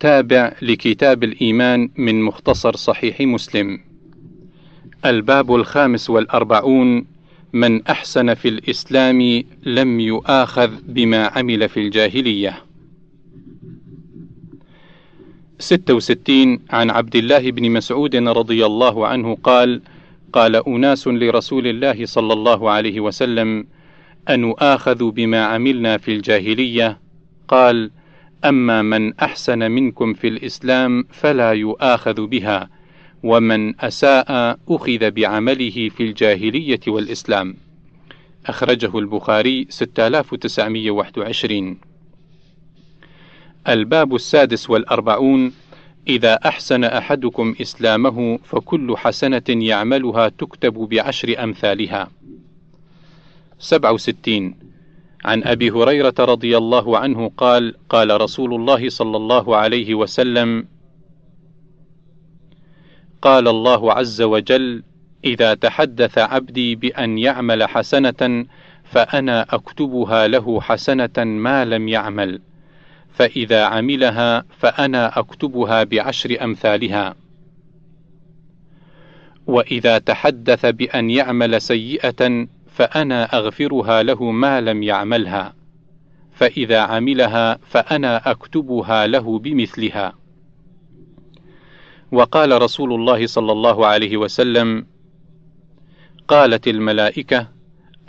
تابع لكتاب الإيمان من مختصر صحيح مسلم. الباب الخامس والأربعون من أحسن في الإسلام لم يؤاخذ بما عمل في الجاهلية. 66 عن عبد الله بن مسعود رضي الله عنه قال: قال أناس لرسول الله صلى الله عليه وسلم: أنؤاخذ بما عملنا في الجاهلية؟ قال: أما من أحسن منكم في الإسلام فلا يؤاخذ بها، ومن أساء أخذ بعمله في الجاهلية والإسلام. أخرجه البخاري 6921 الباب السادس والأربعون إذا أحسن أحدكم إسلامه فكل حسنة يعملها تكتب بعشر أمثالها. 67 عن أبي هريرة رضي الله عنه قال: قال رسول الله صلى الله عليه وسلم: قال الله عز وجل: إذا تحدث عبدي بأن يعمل حسنة فأنا أكتبها له حسنة ما لم يعمل. فإذا عملها فأنا أكتبها بعشر أمثالها. وإذا تحدث بأن يعمل سيئة فأنا أغفرها له ما لم يعملها. فإذا عملها فأنا أكتبها له بمثلها. وقال رسول الله صلى الله عليه وسلم: قالت الملائكة: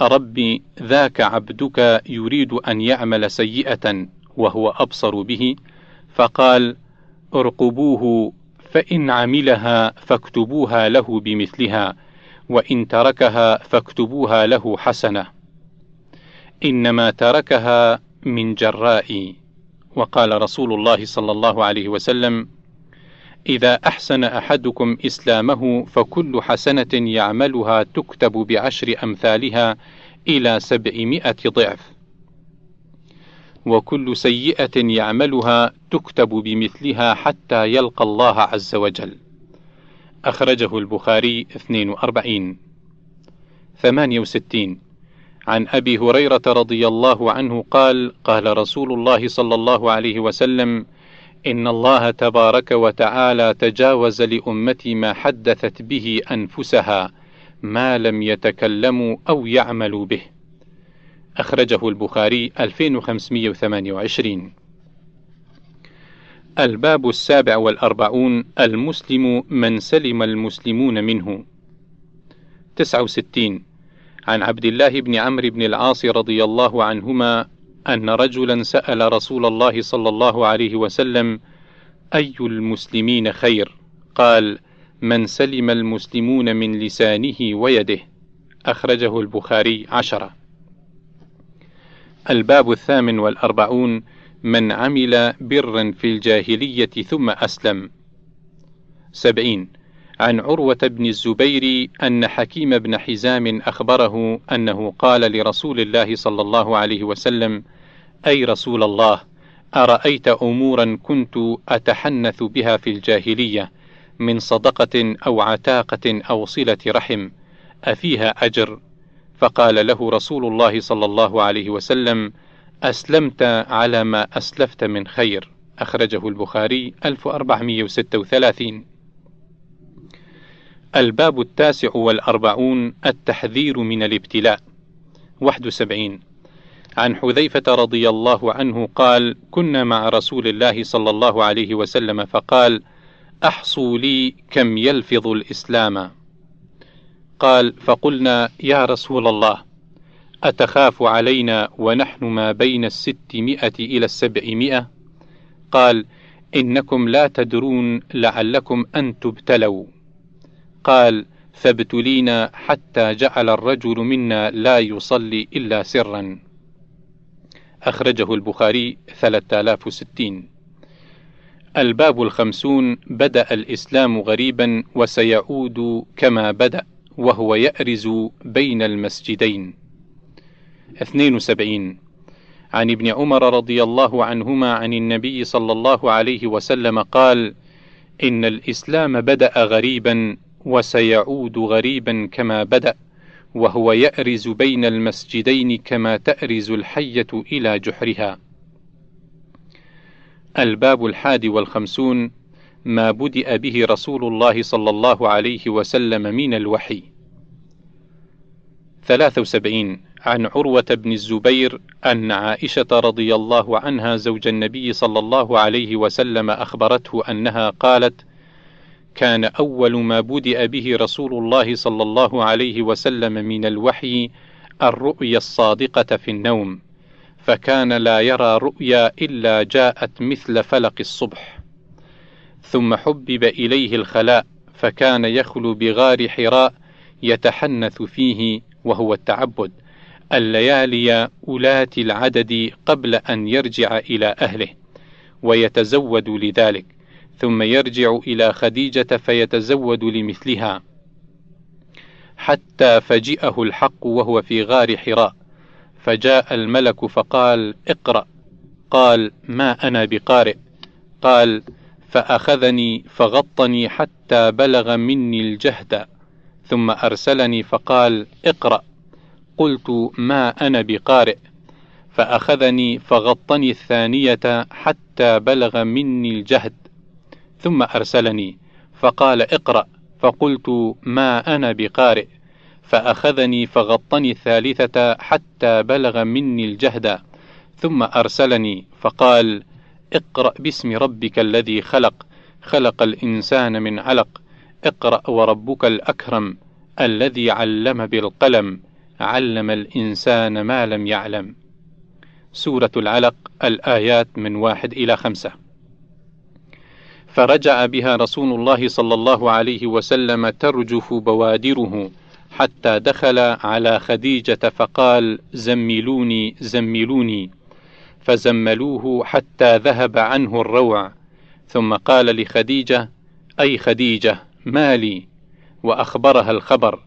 ربي ذاك عبدك يريد أن يعمل سيئة وهو أبصر به فقال ارقبوه فإن عملها فاكتبوها له بمثلها وإن تركها فاكتبوها له حسنة. إنما تركها من جرائي وقال رسول الله صلى الله عليه وسلم إذا أحسن أحدكم إسلامه فكل حسنة يعملها تكتب بعشر أمثالها إلى سبعمائة ضعف. وكل سيئة يعملها تكتب بمثلها حتى يلقى الله عز وجل. أخرجه البخاري 42 68 عن أبي هريرة رضي الله عنه قال: قال رسول الله صلى الله عليه وسلم: إن الله تبارك وتعالى تجاوز لأمتي ما حدثت به أنفسها ما لم يتكلموا أو يعملوا به. أخرجه البخاري 2528 الباب السابع والأربعون المسلم من سلم المسلمون منه. 69 عن عبد الله بن عمرو بن العاص رضي الله عنهما أن رجلا سأل رسول الله صلى الله عليه وسلم أي المسلمين خير؟ قال من سلم المسلمون من لسانه ويده. أخرجه البخاري عشرة. الباب الثامن والأربعون من عمل برا في الجاهلية ثم أسلم. سبعين. عن عروة بن الزبير أن حكيم بن حزام أخبره أنه قال لرسول الله صلى الله عليه وسلم أي رسول الله أرأيت أمورا كنت أتحنث بها في الجاهلية من صدقة أو عتاقة أو صلة رحم أفيها أجر؟ فقال له رسول الله صلى الله عليه وسلم أسلمت على ما أسلفت من خير. أخرجه البخاري 1436 الباب التاسع والأربعون التحذير من الابتلاء. 71 عن حذيفة رضي الله عنه قال كنا مع رسول الله صلى الله عليه وسلم فقال أحصوا لي كم يلفظ الإسلام قال فقلنا يا رسول الله أتخاف علينا ونحن ما بين الستمائة إلى السبعمائة؟ قال إنكم لا تدرون لعلكم أن تبتلوا. قال فابتلينا حتى جعل الرجل منا لا يصلي إلا سرا. أخرجه البخاري 3060 الباب الخمسون بدأ الإسلام غريبا وسيعود كما بدأ وهو يأرز بين المسجدين. 72 عن ابن عمر رضي الله عنهما عن النبي صلى الله عليه وسلم قال إن الإسلام بدأ غريبا وسيعود غريبا كما بدأ وهو يأرز بين المسجدين كما تأرز الحية إلى جحرها. الباب الحادي والخمسون. ما بدأ به رسول الله صلى الله عليه وسلم من الوحي. 73 عن عروة بن الزبير أن عائشة رضي الله عنها زوج النبي صلى الله عليه وسلم أخبرته أنها قالت: كان أول ما بدأ به رسول الله صلى الله عليه وسلم من الوحي الرؤيا الصادقة في النوم، فكان لا يرى رؤيا إلا جاءت مثل فلق الصبح. ثم حبب إليه الخلاء، فكان يخلو بغار حراء يتحنث فيه وهو التعبد الليالي أولات العدد قبل أن يرجع إلى أهله ويتزود لذلك ثم يرجع إلى خديجة فيتزود لمثلها. حتى فجئه الحق وهو في غار حراء فجاء الملك فقال اقرأ قال ما أنا بقارئ قال فأخذني فغطني حتى بلغ مني الجهد ثم أرسلني فقال اقرأ قلت ما أنا بقارئ فأخذني فغطني الثانية حتى بلغ مني الجهد. ثم أرسلني فقال اقرأ فقلت ما أنا بقارئ فأخذني فغطني الثالثة حتى بلغ مني الجهد. ثم أرسلني فقال اقرأ باسم ربك الذي خلق خلق الإنسان من علق اقرأ وربك الأكرم الذي علم بالقلم. علم الإنسان ما لم يعلم. سورة العلق الآيات من واحد إلى خمسة. فرجع بها رسول الله صلى الله عليه وسلم ترجف بوادره حتى دخل على خديجة فقال زملوني زملوني فزملوه حتى ذهب عنه الروع. ثم قال لخديجة أي خديجة ما لي؟ وأخبرها الخبر.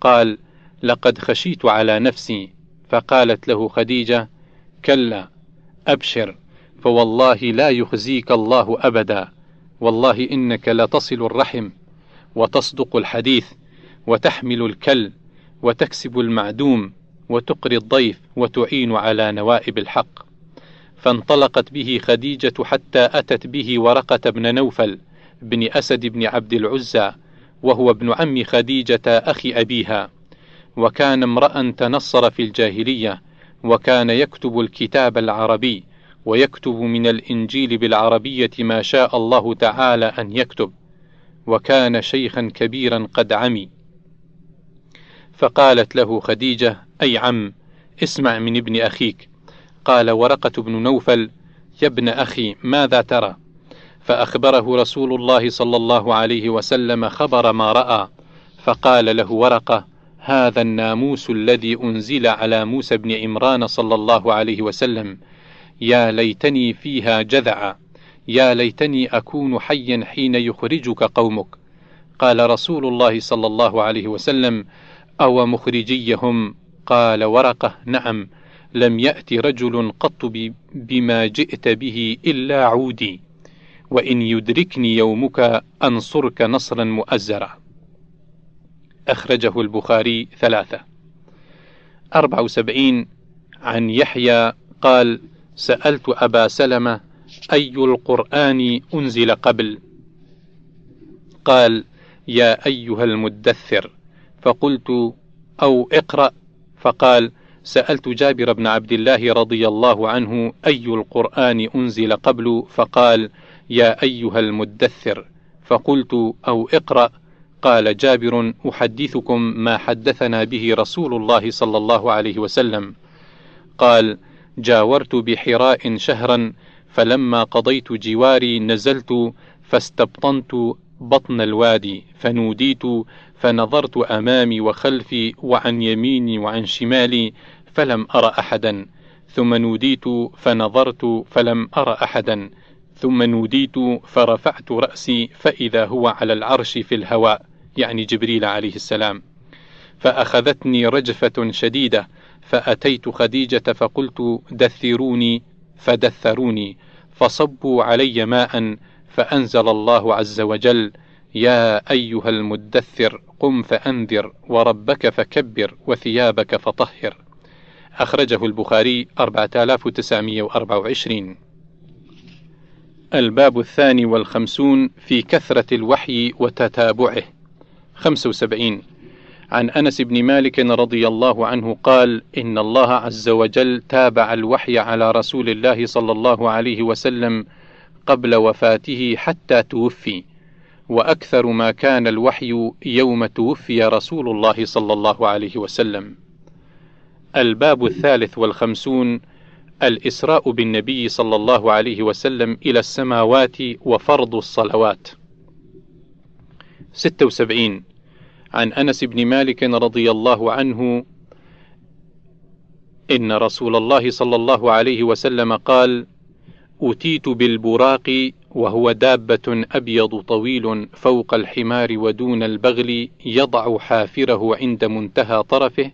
قال لقد خشيت على نفسي. فقالت له خديجة كلا أبشر فوالله لا يخزيك الله أبدا. والله إنك لتصل الرحم وتصدق الحديث وتحمل الكل وتكسب المعدوم وتقري الضيف وتعين على نوائب الحق. فانطلقت به خديجة حتى أتت به ورقة بن نوفل بن أسد بن عبد العزى وهو ابن عم خديجة أخي أبيها. وكان امرأ تنصر في الجاهلية وكان يكتب الكتاب العربي ويكتب من الإنجيل بالعربية ما شاء الله تعالى أن يكتب وكان شيخا كبيرا قد عمي. فقالت له خديجة أي عم اسمع من ابن أخيك. قال ورقة بن نوفل يا ابن أخي ماذا ترى؟ فأخبره رسول الله صلى الله عليه وسلم خبر ما رأى فقال له ورقة هذا الناموس الذي أنزل على موسى بن عمران صلى الله عليه وسلم. يا ليتني فيها جذعا. يا ليتني أكون حيا حين يخرجك قومك. قال رسول الله صلى الله عليه وسلم أو مخرجيهم؟ قال ورقة نعم. لم يأت رجل قط بما جئت به إلا عودي. وإن يدركني يومك أنصرك نصرا مؤزرا. أخرجه البخاري ثلاثة. أربع وسبعين عن يحيى قال سألت أبا سلمة أي القرآن أنزل قبل؟ قال يا أيها المدثر. فقلت أو اقرأ. فقال سألت جابر بن عبد الله رضي الله عنه أي القرآن أنزل قبل؟ فقال يا أيها المدثر. فقلت أو اقرأ. قال جابر أحدثكم ما حدثنا به رسول الله صلى الله عليه وسلم. قال جاورت بحراء شهرا فلما قضيت جواري نزلت فاستبطنت بطن الوادي فنوديت فنظرت أمامي وخلفي وعن يميني وعن شمالي فلم ار احدا. ثم نوديت فنظرت فلم ار احدا. ثم نوديت فرفعت رأسي فإذا هو على العرش في الهواء يعني جبريل عليه السلام. فأخذتني رجفة شديدة فأتيت خديجة فقلت دثروني. فدثروني. فصبوا علي ماء فأنزل الله عز وجل يا أيها المدثر قم فأنذر وربك فكبر وثيابك فطهر. أخرجه البخاري 4924 الباب الثاني والخمسون في كثرة الوحي وتتابعه. خمسة وسبعين. عن أنس بن مالك رضي الله عنه قال إن الله عز وجل تابع الوحي على رسول الله صلى الله عليه وسلم قبل وفاته حتى توفي وأكثر ما كان الوحي يوم توفي رسول الله صلى الله عليه وسلم. الباب الثالث والخمسون الإسراء بالنبي صلى الله عليه وسلم إلى السماوات وفرض الصلوات. 76 عن أنس بن مالك رضي الله عنه إن رسول الله صلى الله عليه وسلم قال: أتيت بالبراق وهو دابة أبيض طويل فوق الحمار ودون البغل يضع حافره عند منتهى طرفه.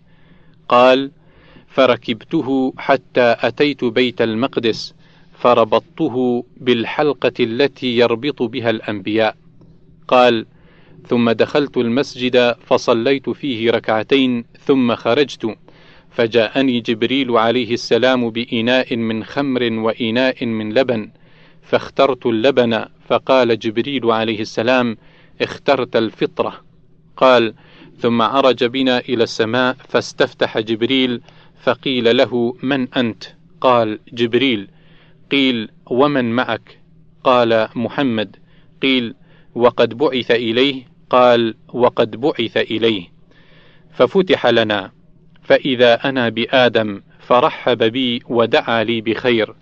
قال: فركبته حتى أتيت بيت المقدس فربطته بالحلقة التي يربط بها الأنبياء. قال ثم دخلت المسجد فصليت فيه ركعتين ثم خرجت فجاءني جبريل عليه السلام بإناء من خمر وإناء من لبن فاخترت اللبن فقال جبريل عليه السلام اخترت الفطرة قال ثم عرج بنا إلى السماء فاستفتح جبريل فقيل له من أنت؟ قال جبريل. قيل ومن معك؟ قال محمد. قيل وقد بعث إليه؟ قال وقد بعث إليه. ففتح لنا فإذا أنا بآدم فرحب بي ودعا لي بخير.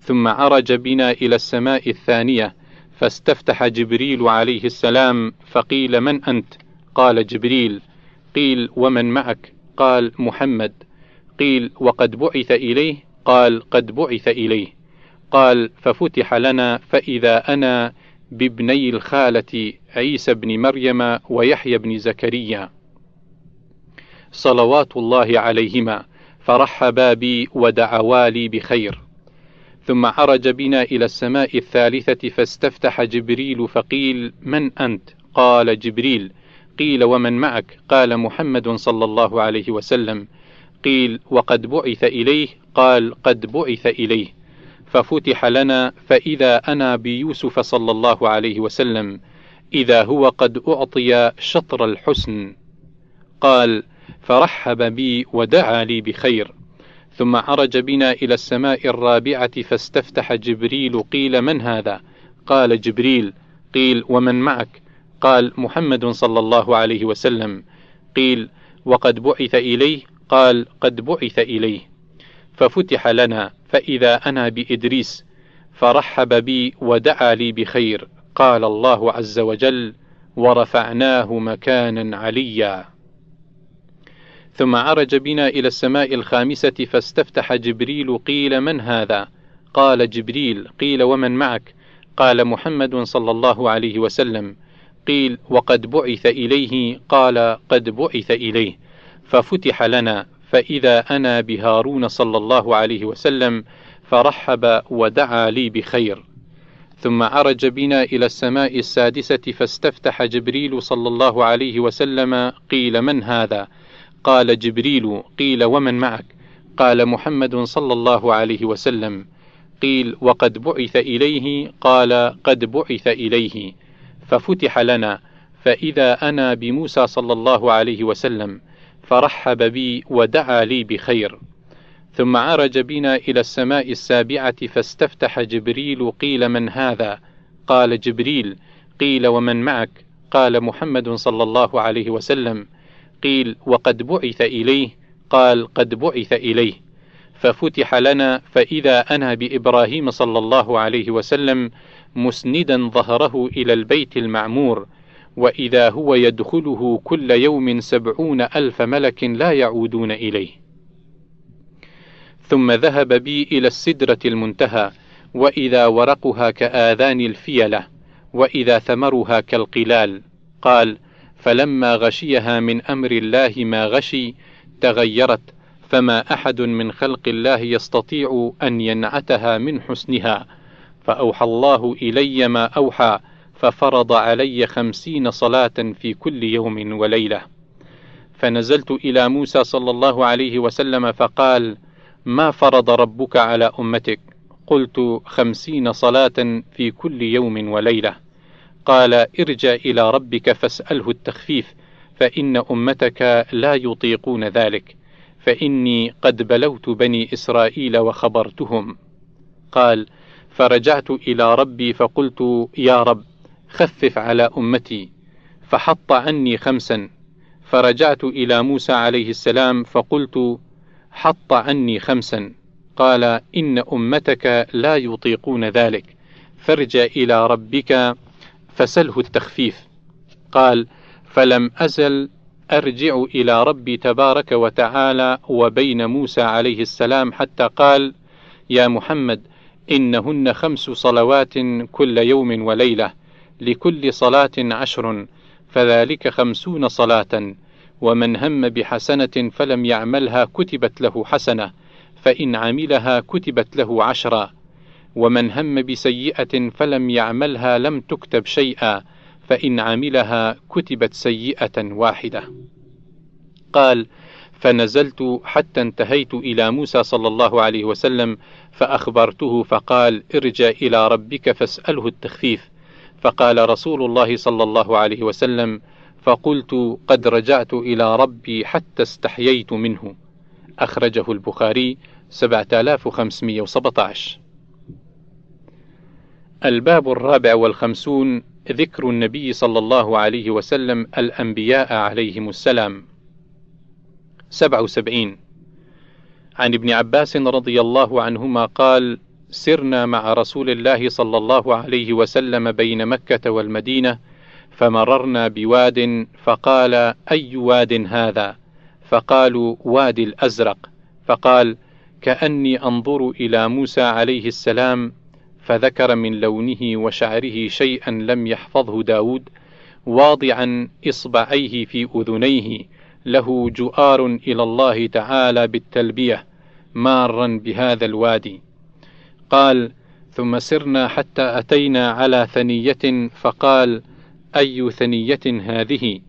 ثم عرج بنا إلى السماء الثانية فاستفتح جبريل عليه السلام فقيل من أنت؟ قال جبريل. قيل ومن معك؟ قال محمد. قيل وقد بعث إليه. قال قد بعث إليه. قال ففتح لنا فإذا أنا بابني الخالة عيسى بن مريم ويحيى بن زكريا. صلوات الله عليهما. فرحبا بي ودعوا لي بخير. ثم عرج بنا إلى السماء الثالثة فاستفتح جبريل فقيل من أنت؟ قال جبريل. قيل ومن معك؟ قال محمد صلى الله عليه وسلم. قيل وقد بعث إليه قال قد بعث إليه. ففتح لنا فإذا أنا بيوسف صلى الله عليه وسلم إذا هو قد أعطي شطر الحسن. قال فرحب بي ودعا لي بخير. ثم عرج بنا إلى السماء الرابعة فاستفتح جبريل قيل من هذا؟ قال جبريل. قيل ومن معك؟ قال محمد صلى الله عليه وسلم. قيل وقد بعث إليه قال قد بعث إليه. ففتح لنا فإذا أنا بإدريس فرحب بي ودعا لي بخير. قال الله عز وجل ورفعناه مكانا عليا. ثم عرج بنا إلى السماء الخامسة فاستفتح جبريل قيل من هذا؟ قال جبريل. قيل ومن معك؟ قال محمد صلى الله عليه وسلم. قيل وقد بعث إليه. قال قد بعث إليه. ففتح لنا فإذا أنا بهارون صلى الله عليه وسلم فرحب ودعا لي بخير. ثم عرج بنا إلى السماء السادسة فاستفتح جبريل صلى الله عليه وسلم قيل من هذا؟ قال جبريل قيل ومن معك؟ قال محمد صلى الله عليه وسلم. قيل وقد بعث إليه قال قد بعث إليه. ففتح لنا فإذا أنا بموسى صلى الله عليه وسلم فرحب بي ودعا لي بخير. ثم عرج بنا إلى السماء السابعة فاستفتح جبريل قيل من هذا؟ قال جبريل قيل ومن معك؟ قال محمد صلى الله عليه وسلم. قيل وقد بعث إليه؟ قال قد بعث إليه. ففتح لنا فإذا أنا بإبراهيم صلى الله عليه وسلم مسندا ظهره إلى البيت المعمور وإذا هو يدخله كل يوم سبعون ألف ملك لا يعودون إليه. ثم ذهب بي إلى السدرة المنتهى وإذا ورقها كآذان الفيلة وإذا ثمرها كالقلال. قال فلما غشيها من أمر الله ما غشي تغيرت فما أحد من خلق الله يستطيع أن ينعتها من حسنها. فأوحى الله إلي ما أوحى ففرض علي خمسين صلاة في كل يوم وليلة. فنزلت إلى موسى صلى الله عليه وسلم فقال ما فرض ربك على أمتك؟ قلت خمسين صلاة في كل يوم وليلة. قال ارجع إلى ربك فاسأله التخفيف فإن أمتك لا يطيقون ذلك فإني قد بلوت بني إسرائيل وخبرتهم. قال فرجعت إلى ربي فقلت يا رب خفف على أمتي فحط عني خمسا. فرجعت إلى موسى عليه السلام فقلت حط عني خمسا. قال إن أمتك لا يطيقون ذلك. فارجع إلى ربك فسله التخفيف. قال فلم أزل أرجع إلى ربي تبارك وتعالى وبين موسى عليه السلام حتى قال يا محمد إنهن خمس صلوات كل يوم وليلة. لكل صلاة عشر فذلك خمسون صلاة. ومن هم بحسنة فلم يعملها كتبت له حسنة فإن عملها كتبت له عشرا ومن هم بسيئة فلم يعملها لم تكتب شيئا فإن عملها كتبت سيئة واحدة. قال فنزلت حتى انتهيت إلى موسى صلى الله عليه وسلم فأخبرته فقال ارجع إلى ربك فاسأله التخفيف فقال رسول الله صلى الله عليه وسلم فقلت قد رجعت إلى ربي حتى استحييت منه. أخرجه البخاري 7517 الباب الرابع والخمسون ذكر النبي صلى الله عليه وسلم الأنبياء عليهم السلام. 77 عن ابن عباس رضي الله عنهما قال سرنا مع رسول الله صلى الله عليه وسلم بين مكة والمدينة فمررنا بواد فقال أي واد هذا؟ فقالوا وادي الأزرق. فقال كأني أنظر إلى موسى عليه السلام فذكر من لونه وشعره شيئا لم يحفظه داود واضعا إصبعيه في أذنيه له جؤار إلى الله تعالى بالتلبية مارا بهذا الوادي. قال ثم سرنا حتى أتينا على ثنية فقال أي ثنية هذه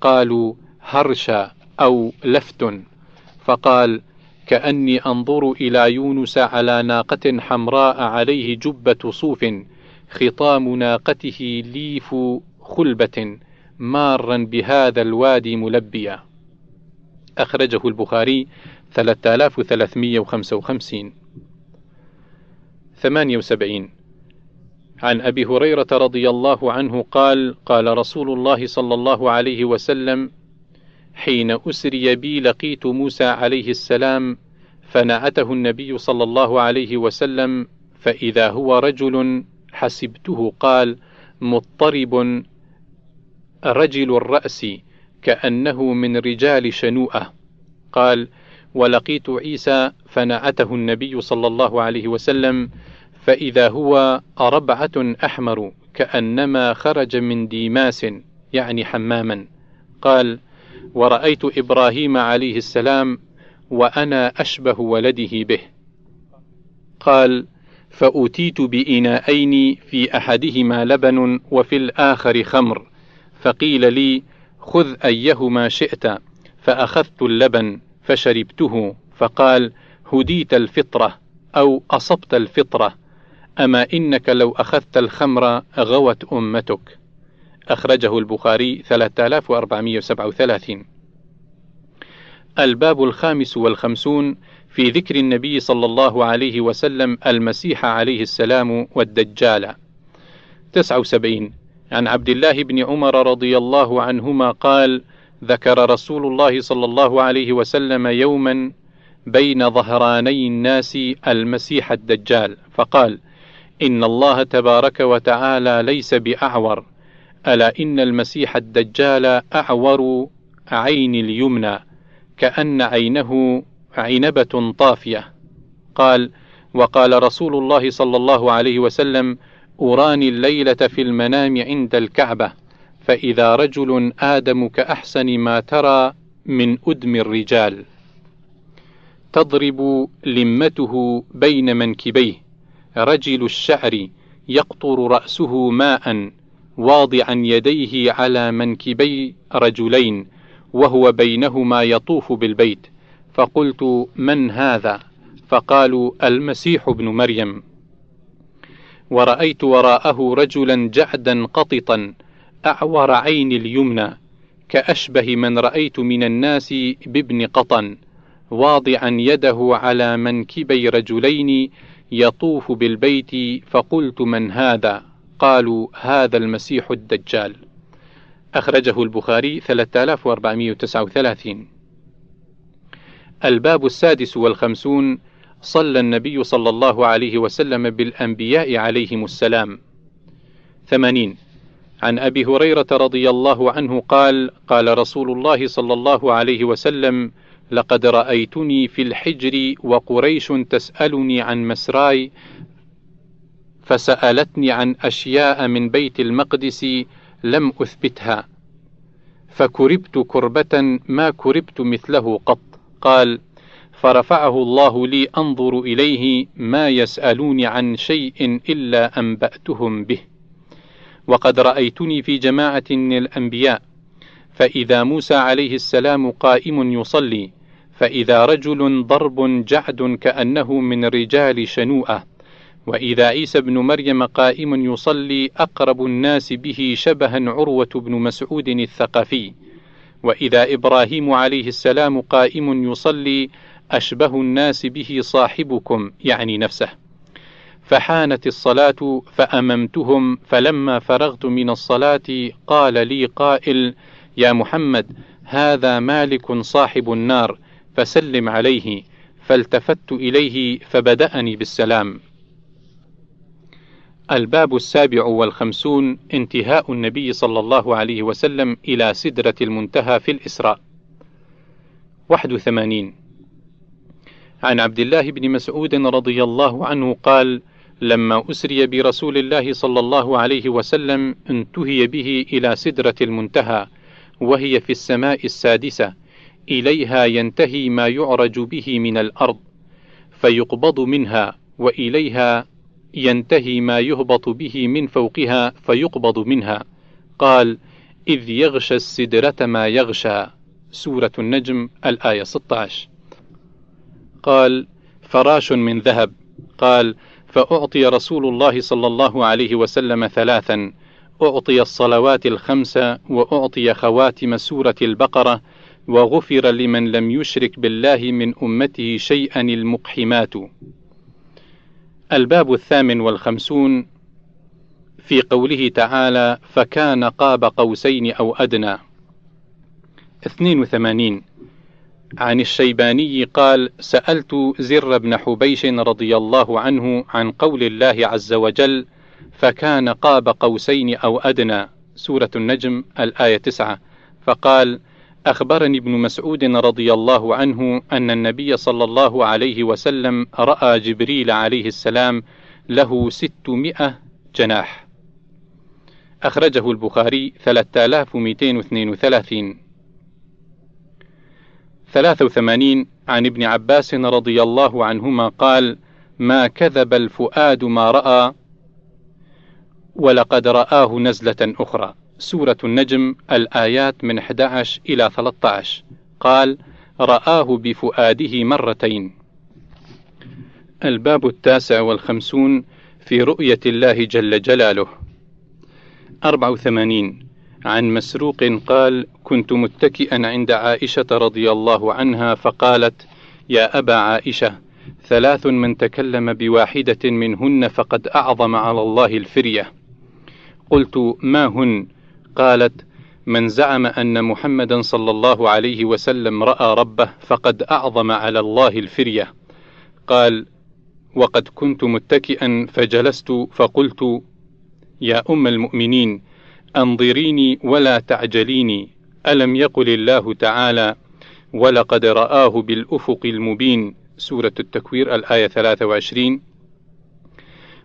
قالوا هرشا أو لفت فقال كأني أنظر إلى يونس على ناقة حمراء عليه جبة صوف خطام ناقته ليف خلبة مارا بهذا الوادي ملبيا أخرجه البخاري 3355 78 عن أبي هريرة رضي الله عنه قال قال رسول الله صلى الله عليه وسلم حين أسري بي لقيت موسى عليه السلام فنعته النبي صلى الله عليه وسلم فإذا هو رجل حسبته قال مضطرب رجل الرأس كأنه من رجال شنوءة. قال ولقيت عيسى فنعته النبي صلى الله عليه وسلم فإذا هو ربعة أحمر كأنما خرج من ديماس يعني حماما. قال ورأيت إبراهيم عليه السلام وأنا أشبه ولده به. قال فأتيت بإناءين في أحدهما لبن وفي الآخر خمر فقيل لي خذ أيهما شئت. فأخذت اللبن فشربته فقال هديت الفطرة أو أصبت الفطرة. أما إنك لو أخذت الخمر غوت أمتك. أخرجه البخاري 3437 الباب الخامس والخمسون في ذكر النبي صلى الله عليه وسلم المسيح عليه السلام والدجال. 79 عن عبد الله بن عمر رضي الله عنهما قال ذكر رسول الله صلى الله عليه وسلم يوما بين ظهراني الناس المسيح الدجال. فقال إن الله تبارك وتعالى ليس بأعور. ألا إن المسيح الدجال أعور عين اليمنى كأن عينه عنبة طافية. قال وقال رسول الله صلى الله عليه وسلم أراني الليلة في المنام عند الكعبة فإذا رجل آدم كأحسن ما ترى من أدم الرجال. تضرب لمته بين منكبيه. رجل الشعر يقطر رأسه ماء واضعا يديه على منكبي رجلين وهو بينهما يطوف بالبيت. فقلت من هذا؟ فقالوا المسيح ابن مريم. ورأيت وراءه رجلا جعدا قططا أعور عين اليمنى كأشبه من رأيت من الناس بابن قطن واضعا يده على منكبي رجلين يطوف بالبيت فقلت من هذا؟ قالوا هذا المسيح الدجال. أخرجه البخاري 3439 الباب السادس والخمسون صلى النبي صلى الله عليه وسلم بالأنبياء عليهم السلام. ثمانين. عن أبي هريرة رضي الله عنه قال قال رسول الله صلى الله عليه وسلم لقد رأيتني في الحجر وقريش تسألني عن مسراي فسألتني عن أشياء من بيت المقدس لم أثبتها فكربت كربة ما كربت مثله قط. قال فرفعه الله لي أنظر إليه ما يسألوني عن شيء إلا أنبأتهم به. وقد رأيتني في جماعة من الأنبياء فإذا موسى عليه السلام قائم يصلي فإذا رجل ضرب جعد كأنه من رجال شنوءة وإذا عيسى بن مريم قائم يصلي أقرب الناس به شبها عروة بن مسعود الثقفي وإذا إبراهيم عليه السلام قائم يصلي أشبه الناس به صاحبكم يعني نفسه. فحانت الصلاة فأممتهم فلما فرغت من الصلاة قال لي قائل يا محمد هذا مالك صاحب النار فسلم عليه فالتفت إليه فبدأني بالسلام. الباب السابع والخمسون انتهاء النبي صلى الله عليه وسلم إلى سدرة المنتهى في الإسراء. 81 عن عبد الله بن مسعود رضي الله عنه قال لما أسري برسول الله صلى الله عليه وسلم انتهي به إلى سدرة المنتهى وهي في السماء السادسة إليها ينتهي ما يعرج به من الأرض فيقبض منها وإليها ينتهي ما يهبط به من فوقها فيقبض منها. قال إذ يغشى السدرة ما يغشى. سورة النجم الآية 16 قال فراش من ذهب. قال فأعطي رسول الله صلى الله عليه وسلم ثلاثا. أعطي الصلوات الخمس وأعطي خواتم سورة البقرة وغفر لمن لم يشرك بالله من أمته شيئا المقحمات. الباب الثامن والخمسون في قوله تعالى فكان قاب قوسين أو أدنى 82 عن الشيباني قال سألت زر بن حبيش رضي الله عنه عن قول الله عز وجل فكان قاب قوسين أو أدنى سورة النجم الآية 9 فقال أخبرني ابن مسعود رضي الله عنه أن النبي صلى الله عليه وسلم رأى جبريل عليه السلام له ستمائة جناح. أخرجه البخاري 3232 83 عن ابن عباس رضي الله عنهما قال ما كذب الفؤاد ما رأى ولقد رآه نزلة أخرى. سورة النجم الآيات من 11 إلى 13 قال رآه بفؤاده مرتين. الباب التاسع والخمسون في رؤية الله جل جلاله. 84 عن مسروق قال كنت متكئا عند عائشة رضي الله عنها فقالت يا أبا عائشة ثلاث من تكلم بواحدة منهن فقد أعظم على الله الفرية. قلت ما هن؟ قالت من زعم أن محمدا صلى الله عليه وسلم رأى ربه فقد أعظم على الله الفرية. قال وقد كنت متكئا فجلست فقلت يا أم المؤمنين أنظريني ولا تعجليني. ألم يقل الله تعالى ولقد رآه بالأفق المبين. سورة التكوير الآية 23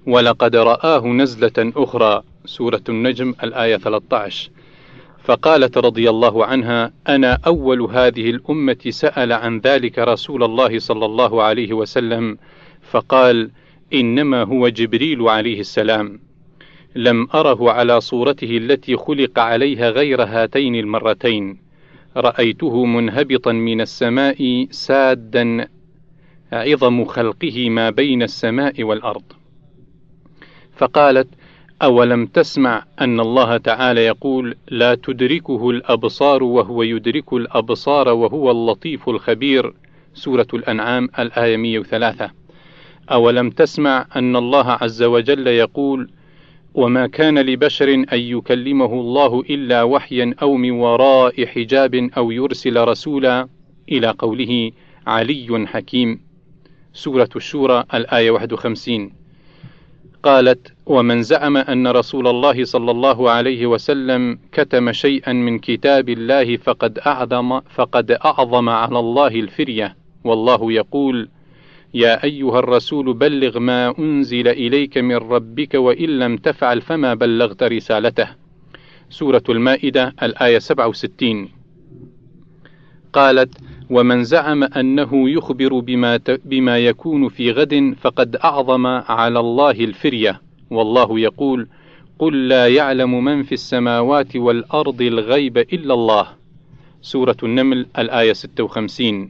ولقد رآه نزلة أخرى. سورة النجم الآية 13 فقالت رضي الله عنها أنا أول هذه الأمة سأل عن ذلك رسول الله صلى الله عليه وسلم فقال إنما هو جبريل عليه السلام. لم أره على صورته التي خلق عليها غير هاتين المرتين. رأيته منهبطا من السماء سادا عظم خلقه ما بين السماء والأرض. فقالت أولم تسمع أن الله تعالى يقول لا تدركه الأبصار وهو يدرك الأبصار وهو اللطيف الخبير؟ سورة الأنعام الآية 103 أولم تسمع أن الله عز وجل يقول وما كان لبشر أن يكلمه الله إلا وحيا أو من وراء حجاب أو يرسل رسولا؟ إلى قوله علي حكيم. سورة الشورى الآية 51 قالت ومن زعم أن رسول الله صلى الله عليه وسلم كتم شيئا من كتاب الله فقد أعظم فقد أعظم على الله الفرية. والله يقول يا أيها الرسول بلغ ما أنزل إليك من ربك وإن لم تفعل فما بلغت رسالته. سورة المائدة الآية 67 قالت ومن زعم أنه يخبر بما, بما يكون في غد فقد أعظم على الله الفرية. والله يقول قل لا يعلم من في السماوات والأرض الغيب إلا الله. سورة النمل الآية 56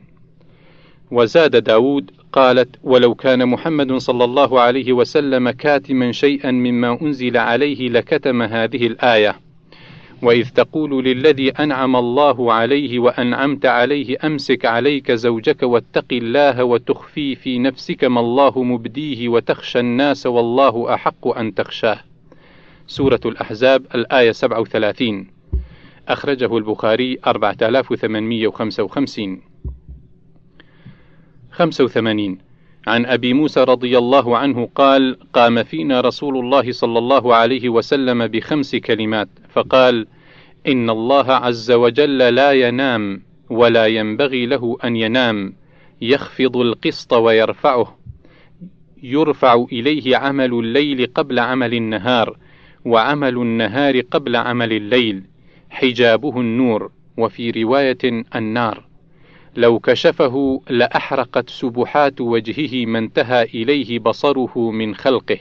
وزاد داود قالت ولو كان محمد صلى الله عليه وسلم كاتما شيئا مما أنزل عليه لكتم هذه الآية. وإذ تقول للذي أنعم الله عليه وأنعمت عليه أمسك عليك زوجك واتق الله وتخفي في نفسك ما الله مبديه وتخشى الناس والله أحق أن تخشاه. سورة الأحزاب الآية 37 أخرجه البخاري 4855 85 عن أبي موسى رضي الله عنه قال: قام فينا رسول الله صلى الله عليه وسلم بخمس كلمات، فقال: إن الله عز وجل لا ينام ولا ينبغي له أن ينام، يخفض القسط ويرفعه، يرفع إليه عمل الليل قبل عمل النهار، وعمل النهار قبل عمل الليل، حجابه النور، وفي رواية النار. لو كشفه لأحرقت سبحات وجهه ما انتهى إليه بصره من خلقه